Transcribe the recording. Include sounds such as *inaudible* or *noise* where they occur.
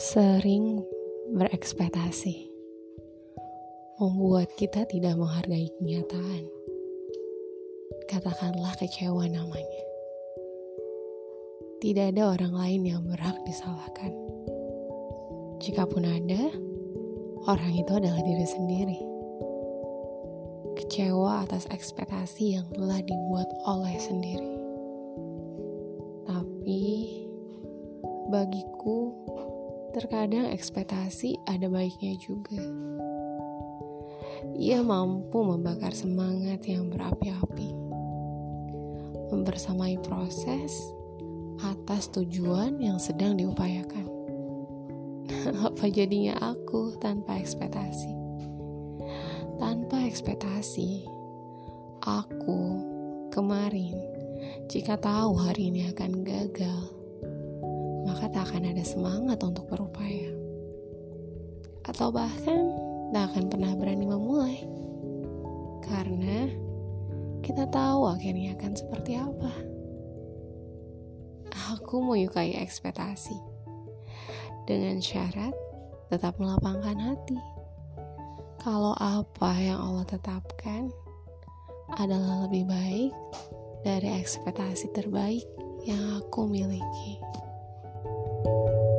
Sering berekspektasi membuat kita tidak menghargai kenyataan. Katakanlah kecewa namanya. Tidak ada orang lain yang berhak disalahkan. Jikapun ada, orang itu adalah diri sendiri. Kecewa atas ekspektasi yang telah dibuat oleh sendiri. Tapi bagiku Terkadang ekspektasi ada baiknya juga. Ia mampu membakar semangat yang berapi-api, membersamai proses atas tujuan yang sedang diupayakan. *laughs* Apa jadinya aku tanpa ekspektasi? Tanpa ekspektasi, aku kemarin jika tahu hari ini akan gagal akan ada semangat untuk berupaya. Atau bahkan tak akan pernah berani memulai. Karena kita tahu akhirnya akan seperti apa. Aku menyukai ekspektasi. Dengan syarat tetap melapangkan hati. Kalau apa yang Allah tetapkan adalah lebih baik dari ekspektasi terbaik yang aku miliki. you